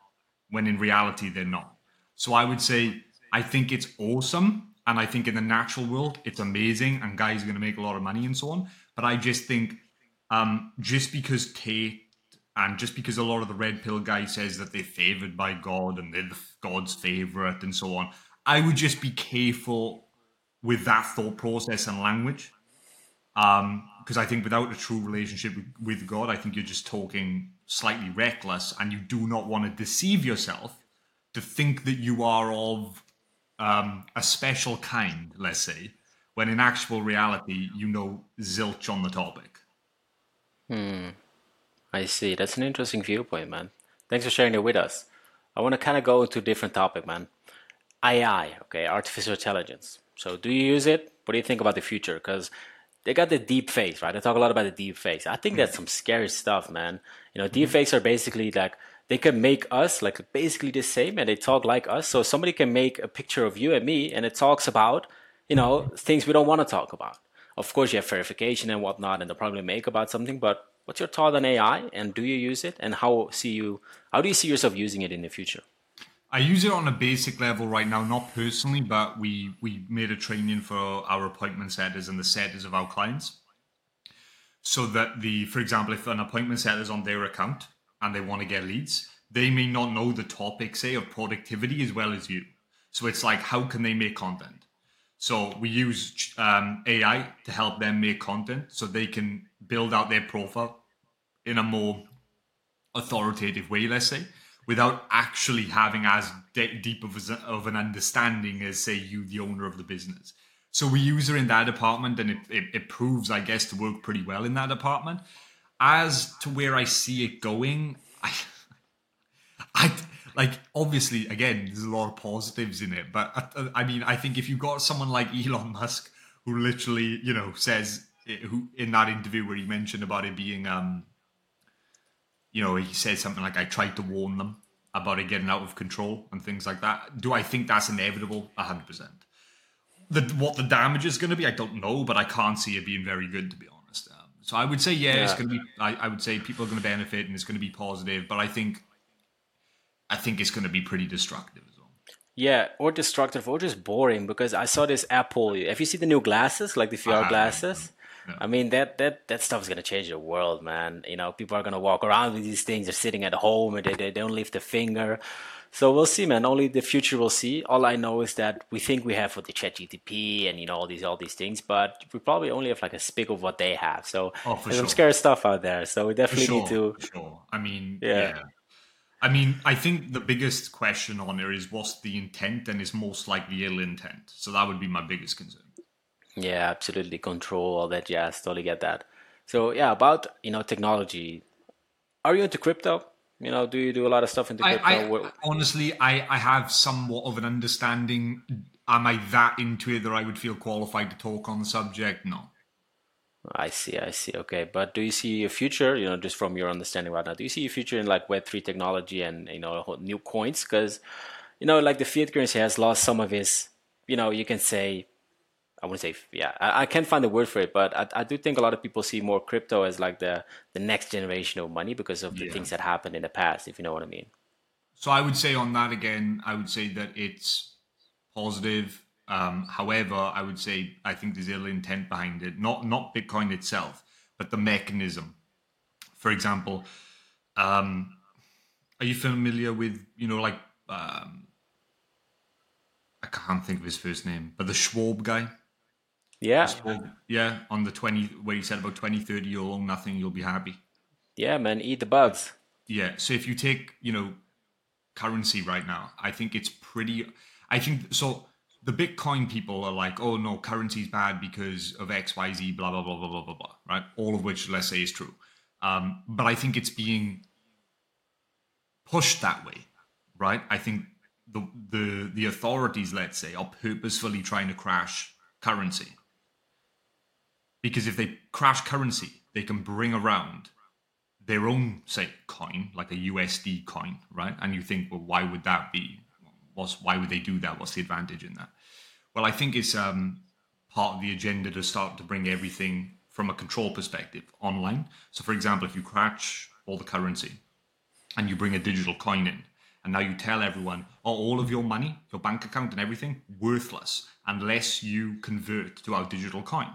when in reality they're not. So I would say I think it's awesome. And I think in the natural world, it's amazing and guys are going to make a lot of money and so on. But I just think um, just because Tate and just because a lot of the red pill guy says that they're favored by God and they're the God's favorite and so on, I would just be careful with that thought process and language. Um, because I think without a true relationship with God, I think you're just talking slightly reckless, and you do not want to deceive yourself to think that you are of um, a special kind, let's say, when in actual reality you know zilch on the topic. Hmm. I see. That's an interesting viewpoint, man. Thanks for sharing it with us. I want to kind of go into a different topic, man. AI, okay, artificial intelligence. So do you use it? What do you think about the future? Because they got the deep fakes, right? They talk a lot about the deep fakes. I think that's some scary stuff, man. You know, deep fakes are basically like they can make us like basically the same and they talk like us. So somebody can make a picture of you and me and it talks about, you know, things we don't want to talk about. Of course, you have verification and whatnot, and they'll probably make about something. But what's your thought on AI, and do you use it, and how see you? How do you see yourself using it in the future? I use it on a basic level right now, not personally, but we we made a training for our appointment setters and the setters of our clients, so that the, for example, if an appointment setter is on their account and they want to get leads, they may not know the topic, say, of productivity as well as you. So it's like, how can they make content? So we use um, AI to help them make content so they can build out their profile in a more authoritative way, let's say, without actually having as de- deep of, a, of an understanding as, say, you, the owner of the business. So we use her in that department, and it, it, it proves, I guess, to work pretty well in that department. As to where I see it going, I, like obviously again there's a lot of positives in it but I, I, mean i think if you've got someone like elon musk who literally you know says who in that interview where he mentioned about it being um you know he said something like i tried to warn them about it getting out of control and things like that. Do i think that's inevitable? 100% the what the damage is going to be i don't know but i can't see it being very good to be honest. Um, so i would say yeah, yeah. it's going to be I, I would say people are going to benefit and it's going to be positive but i think I think it's going to be pretty destructive as well. Yeah, or destructive, or just boring. Because I saw this Apple. Have you seen the new glasses, like the VR glasses? Yeah. I mean that that that stuff is gonna change the world, man. You know, people are gonna walk around with these things. They're sitting at home and they, they don't lift a finger. So we'll see, man. Only the future will see. All I know is that we think we have for the ChatGPT and you know all these all these things, but we probably only have like a speck of what they have. So oh, there's sure. some scary stuff out there. So we definitely sure, need to. sure. I mean, yeah. yeah. I mean, I think the biggest question on there is what's the intent and is most likely ill intent. So that would be my biggest concern. Yeah, absolutely. Control, all that jazz. Totally get that. So yeah, about you know technology. Are you into crypto? You know, do you do a lot of stuff into crypto? I, I, honestly, I, I have somewhat of an understanding. Am I that into it that I would feel qualified to talk on the subject? No. I see, I see. Okay, but do you see a future? You know, just from your understanding right now, do you see a future in like Web three technology and you know new coins? Because you know, like the fiat currency has lost some of its. You know, you can say, I wouldn't say, yeah, I, I can't find the word for it, but I, I do think a lot of people see more crypto as like the the next generation of money because of the yeah. things that happened in the past. If you know what I mean. So I would say on that again, I would say that it's positive um, however, I would say I think there's ill intent behind it. Not not Bitcoin itself, but the mechanism. For example, um, are you familiar with you know like um, I can't think of his first name, but the Schwab guy. Yeah. Schwab, yeah, on the 20, where he said about 2030, you'll own nothing, you'll be happy. Yeah, man, eat the bugs. Yeah. So if you take, you know, currency right now, I think it's pretty, I think, so the Bitcoin people are like, oh no, currency's bad because of X, Y, Z, blah blah blah blah blah blah blah, right? All of which, let's say, is true. Um, but I think it's being pushed that way, right? I think the the the authorities, let's say, are purposefully trying to crash currency because if they crash currency, they can bring around their own, say, coin, like a USD coin, right? And you think, well, why would that be? What's why would they do that? What's the advantage in that? Well, I think it's um, part of the agenda to start to bring everything from a control perspective online. So, for example, if you crash all the currency and you bring a digital coin in, and now you tell everyone, oh, all of your money, your bank account, and everything worthless unless you convert to our digital coin.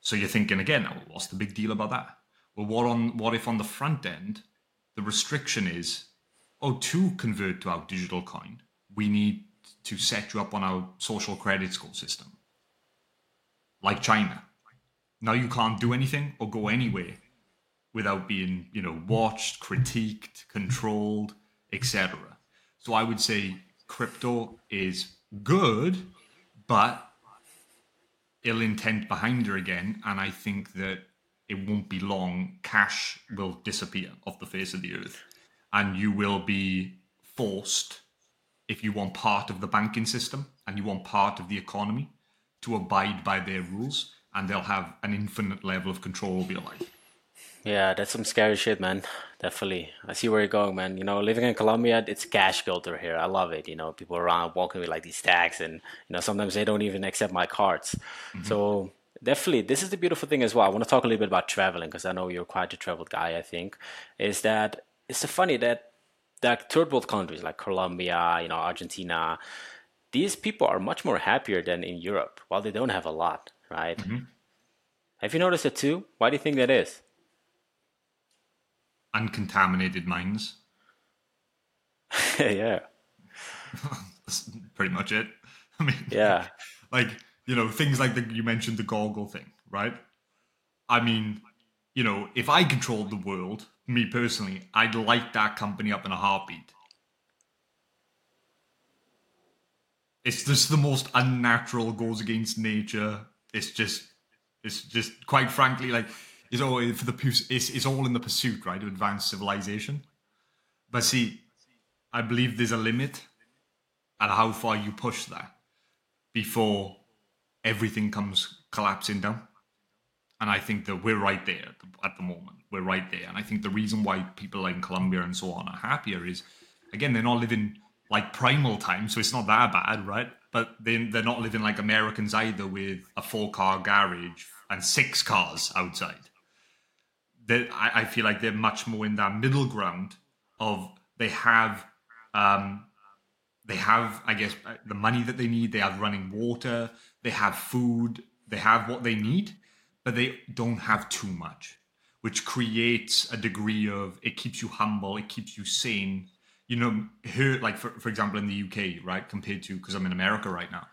So you're thinking again, oh, what's the big deal about that? Well, what on what if on the front end the restriction is oh, to convert to our digital coin, we need to set you up on our social credit score system, like China. Now you can't do anything or go anywhere without being, you know, watched, critiqued, controlled, etc. So I would say crypto is good, but ill intent behind her again, and I think that it won't be long. Cash will disappear off the face of the earth and you will be forced if you want part of the banking system and you want part of the economy to abide by their rules, and they'll have an infinite level of control over your life. Yeah, that's some scary shit, man. Definitely. I see where you're going, man. You know, living in Colombia, it's cash culture here. I love it. You know, people around walking with like these tags, and you know, sometimes they don't even accept my cards. Mm-hmm. So definitely, this is the beautiful thing as well. I want to talk a little bit about traveling because I know you're quite a traveled guy. I think is that it's so funny that that third world countries like Colombia, you know, Argentina, these people are much more happier than in Europe, while they don't have a lot, right? Mm-hmm. Have you noticed it too? Why do you think that is? uncontaminated minds. <laughs> yeah. That's pretty much it. <laughs> I mean, yeah. <laughs> Like, you know, things like the, you mentioned the goggle thing, right? I mean, you know, if I controlled the world, me personally, I'd light that company up in a heartbeat. It's just the most unnatural, goes against nature. It's just, it's just, quite frankly, like, is all for the it's, it's all in the pursuit, right, of advanced civilization. But see, I believe there's a limit at how far you push that before everything comes collapsing down. And I think that we're right there at the, at the moment. We're right there. And I think the reason why people like in Colombia and so on are happier is, again, they're not living like primal time, so it's not that bad, right? But they, they're not living like Americans either with a four car garage and six cars outside that I, I, feel like they're much more in that middle ground of they have um, they have I guess uh, the money that they need, they have running water, they have food, they have what they need, but they don't have too much, which creates a degree of it keeps you humble, it keeps you sane. You know, here like for, for example in the UK, right, compared to because I'm in America right now.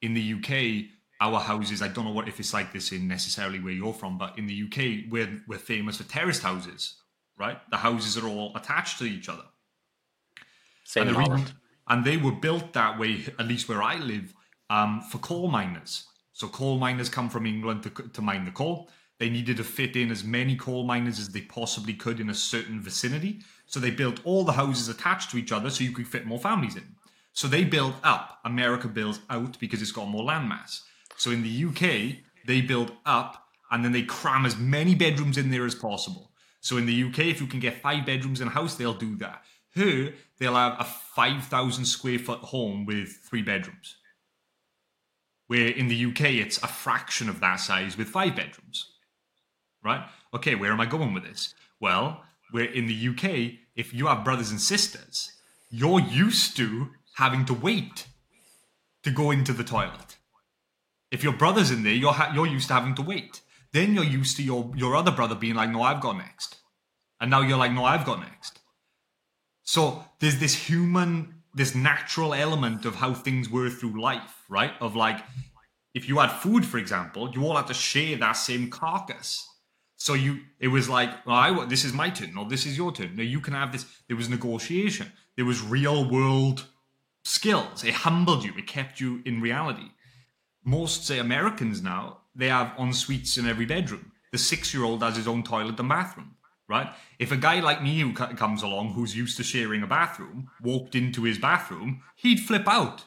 In the UK, our houses, I don't know what if it's like this in necessarily where you're from, but in the UK, we're we're famous for terraced houses, right? The houses are all attached to each other. Same and, the reason, and they were built that way, at least where I live, um, for coal miners. So coal miners come from England to, to mine the coal. They needed to fit in as many coal miners as they possibly could in a certain vicinity. So they built all the houses attached to each other so you could fit more families in. So they built up. America builds out because it's got more landmass. So in the UK, they build up and then they cram as many bedrooms in there as possible. So in the UK, if you can get five bedrooms in a house, they'll do that. Here, they'll have a 5,000 square foot home with three bedrooms. Where in the UK, it's a fraction of that size with five bedrooms. Right? Okay, where am I going with this? Well, where in the UK, if you have brothers and sisters, you're used to having to wait to go into the toilet. If your brother's in there, you're ha- you're used to having to wait. Then you're used to your your other brother being like, "No, I've got next," and now you're like, "No, I've got next." So there's this human, this natural element of how things were through life, right? Of like, if you had food, for example, you all had to share that same carcass. So you, it was like, well, I, this is my turn, or this is your turn. No, you can have this. There was negotiation. There was real world skills. It humbled you. It kept you in reality most say Americans now they have en suites in every bedroom. The six-year-old has his own toilet and bathroom. Right? If a guy like me who comes along, who's used to sharing a bathroom, walked into his bathroom, he'd flip out,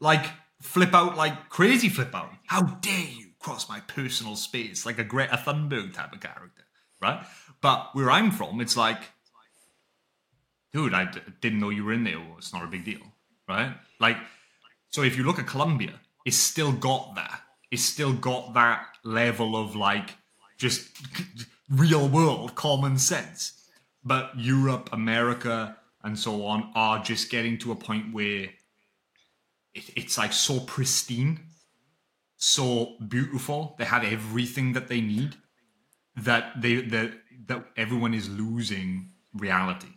like flip out like crazy, flip out. How dare you cross my personal space, like a Greta Thunberg type of character, right? But where I'm from, it's like, dude, I d- didn't know you were in there. Well, it's not a big deal, right? Like, so if you look at Colombia, it's still got that. It's still got that level of like just real world common sense. But Europe, America, and so on are just getting to a point where it, it's like so pristine, so beautiful. They have everything that they need that they that that everyone is losing reality.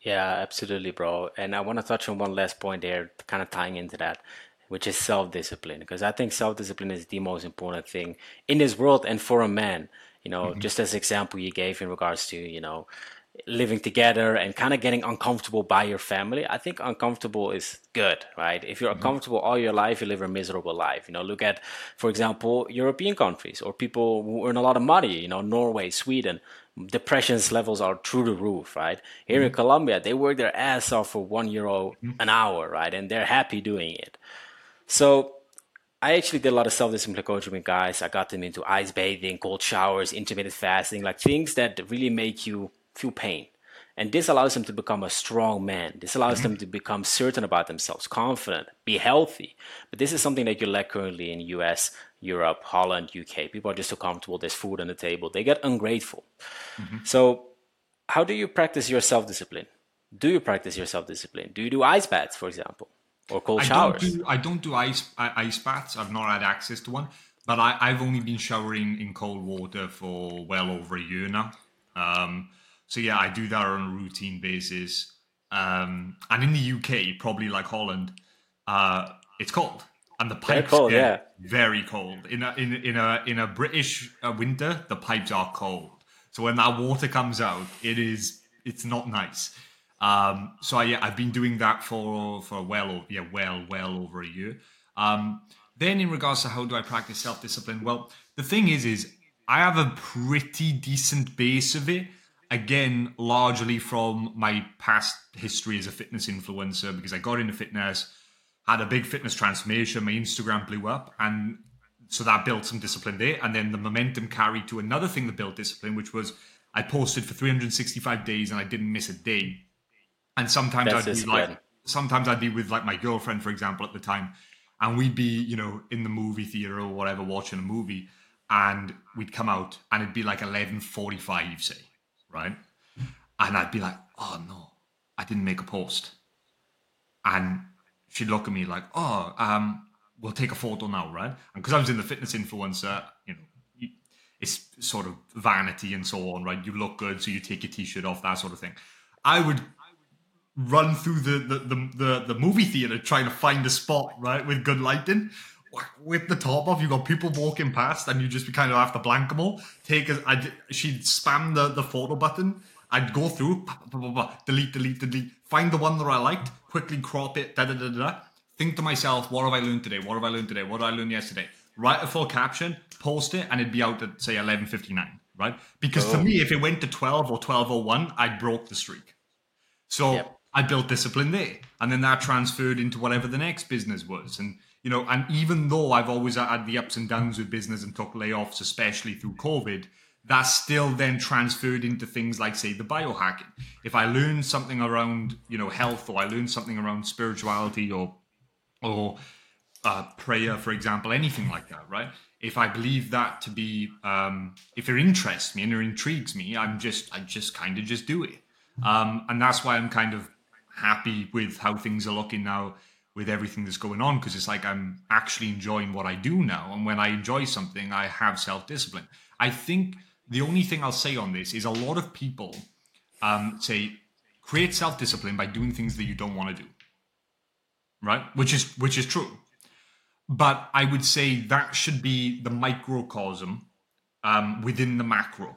Yeah, absolutely, bro. And I want to touch on one last point there, kind of tying into that which is self discipline. Because I think self discipline is the most important thing in this world and for a man. You know, mm-hmm. just as example you gave in regards to, you know, living together and kind of getting uncomfortable by your family. I think uncomfortable is good, right? If you're mm-hmm. uncomfortable all your life, you live a miserable life. You know, look at, for example, European countries or people who earn a lot of money, you know, Norway, Sweden depressions levels are through the roof, right? Here mm-hmm. in Colombia, they work their ass off for one euro mm-hmm. an hour, right? And they're happy doing it. So I actually did a lot of self-discipline coaching with guys. I got them into ice bathing, cold showers, intermittent fasting, like things that really make you feel pain. And this allows them to become a strong man. This allows mm-hmm. them to become certain about themselves, confident, be healthy. But this is something that you lack currently in US, Europe, Holland, UK. People are just so comfortable. There's food on the table. They get ungrateful. Mm-hmm. So, how do you practice your self-discipline? Do you practice your self-discipline? Do you do ice baths, for example, or cold I showers? Don't do, I don't do ice ice baths. I've not had access to one, but I, have only been showering in cold water for well over a year now. Um, so yeah, I do that on a routine basis. Um, and in the UK, probably like Holland, uh, it's cold, and the pipes cold, yeah, very cold. In a in in a in a British uh, winter, the pipes are cold. So when that water comes out, it is it's not nice. Um, so I, yeah, I've been doing that for for well yeah well well over a year. Um, then in regards to how do I practice self discipline? Well, the thing is, is I have a pretty decent base of it again, largely from my past history as a fitness influencer, because I got into fitness, had a big fitness transformation, my Instagram blew up, and so that built some discipline there. And then the momentum carried to another thing that built discipline, which was I posted for 365 days and I didn't miss a day. And sometimes That's I'd be like, sometimes I'd be with like my girlfriend, for example, at the time, and we'd be, you know, in the movie theater or whatever, watching a movie, and we'd come out and it'd be like 11:45, say, right? And I'd be like, oh no, I didn't make a post. And she'd look at me like, oh, um, we'll take a photo now, right? And because I was in the fitness influencer, you know, it's sort of vanity and so on, right? You look good, so you take your t-shirt off, that sort of thing. I would run through the the, the, the, the movie theater trying to find a spot, right, with good lighting with the top off, you got people walking past, and you just kind of have to blank them all. Take a, I'd, she'd spam the, the photo button. I'd go through, delete, delete, delete, find the one that I liked, quickly crop it, da da da da. Think to myself, what have I learned today? What have I learned today? What did I learn yesterday? Write a full caption, post it, and it'd be out at say eleven fifty nine, right? Because oh. for me, if it went to twelve or twelve oh one, I broke the streak. So yep. I built discipline there, and then that transferred into whatever the next business was, and you know, and even though I've always had the ups and downs with business and took layoffs, especially through COVID, that still then transferred into things like, say, the biohacking. If I learn something around, you know, health, or I learn something around spirituality, or or uh, prayer, for example, anything like that, right? If I believe that to be, um, if it interests me and it intrigues me, I'm just, I just kind of just do it, um, and that's why I'm kind of happy with how things are looking now with everything that's going on because it's like I'm actually enjoying what I do now. And when I enjoy something, I have self discipline. I think the only thing I'll say on this is a lot of people um, say create self discipline by doing things that you don't want to do, right? Which is which is true. But I would say that should be the microcosm um, within the macro.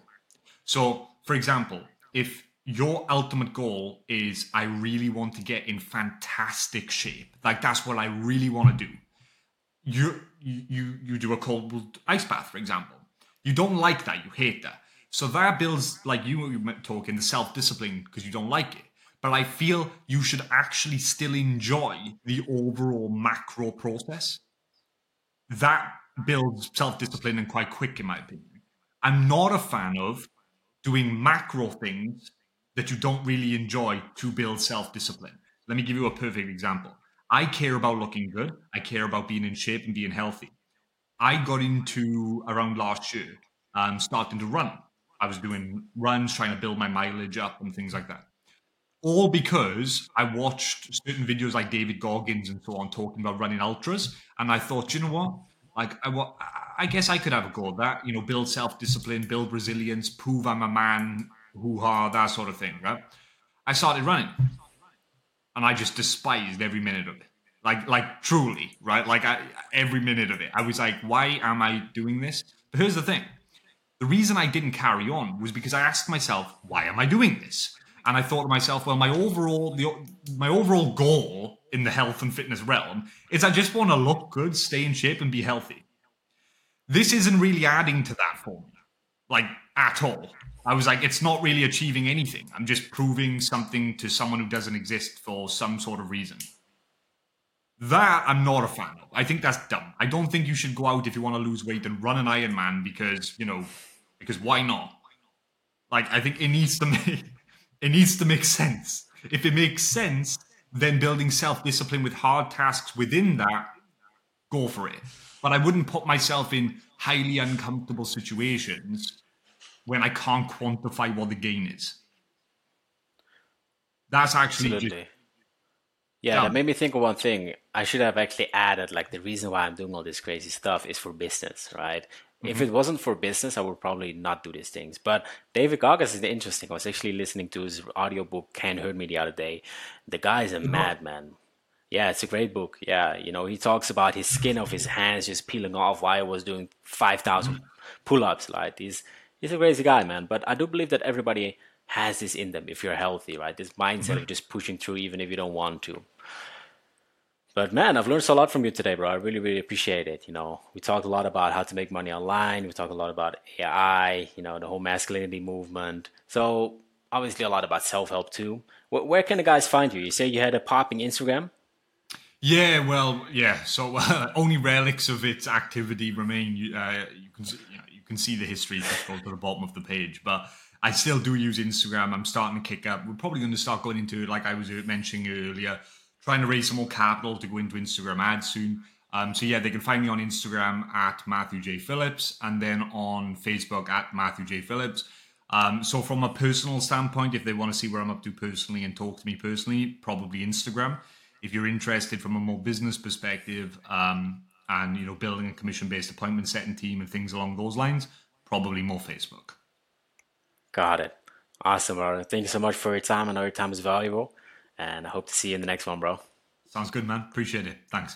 So, for example, if your ultimate goal is I really want to get in fantastic shape. Like that's what I really want to do. You you you do a cold ice bath, for example. You don't like that. You hate that. So that builds like you were talking the self discipline because you don't like it. But I feel you should actually still enjoy the overall macro process. That builds self discipline and quite quick, in my opinion. I'm not a fan of doing macro things that you don't really enjoy to build self discipline. Let me give you a perfect example. I care about looking good. I care about being in shape and being healthy. I got into around last year, um, starting to run. I was doing runs, trying to build my mileage up and things like that. All because I watched certain videos like David Goggins and so on talking about running ultras, and I thought, you know what? Like, I, I guess I could have a go at that. You know, build self discipline, build resilience, prove I'm a man hoo ha, that sort of thing, right? I started running and I just despised every minute of it. Like, like truly, right? Like I, every minute of it. I was like, why am I doing this? But here's the thing. The reason I didn't carry on was because I asked myself, why am I doing this? And I thought to myself, well, my overall the, my overall goal in the health and fitness realm is I just want to look good, stay in shape, and be healthy. This isn't really adding to that for me. Like at all. I was like, it's not really achieving anything. I'm just proving something to someone who doesn't exist for some sort of reason. That I'm not a fan of. I think that's dumb. I don't think you should go out if you want to lose weight and run an Ironman because, you know, because why not? Like, I think it needs to <laughs> make it needs to make sense. If it makes sense, then building self-discipline with hard tasks within that, go for it. But I wouldn't put myself in highly uncomfortable situations when I can't quantify what the gain is. That's actually Absolutely. Just, yeah, yeah, that made me think of one thing. I should have actually added like the reason why I'm doing all this crazy stuff is for business, right? Mm-hmm. If it wasn't for business, I would probably not do these things. But David Goggins is interesting. I was actually listening to his audiobook Can't Hurt Me the other day. The guy is a mm-hmm. madman. Yeah, it's a great book. Yeah, you know, he talks about his skin of his hands just peeling off while he was doing 5,000 mm-hmm. pull-ups. Like he's he's a crazy guy, man. But I do believe that everybody has this in them if you're healthy, right? This mindset of just pushing through even if you don't want to. But man, I've learned so a lot from you today, bro. I really, really appreciate it. You know, we talked a lot about how to make money online. We talked a lot about AI, you know, the whole masculinity movement. So obviously a lot about self-help too. Where can the guys find you? You say you had a popping Instagram? Yeah, well, yeah. So uh, <laughs> only relics of its activity remain. Uh, you can you, know, can see the history just go to the bottom of the page, but I still do use Instagram. I'm starting to kick up. We're probably going to start going into it, like I was mentioning earlier, trying to raise some more capital to go into Instagram ads soon. Um, so yeah, they can find me on Instagram at Matthew J Phillips and then on Facebook at Matthew J Phillips. Um, so from a personal standpoint, if they want to see where I'm up to personally and talk to me personally, probably Instagram. If you're interested from a more business perspective um, and you know building a commission-based appointment setting team and things along those lines, probably more Facebook. Got it. Awesome, bro. Thank you so much for your time. I know your time is valuable, and I hope to see you in the next one, bro. Sounds good, man. Appreciate it. Thanks.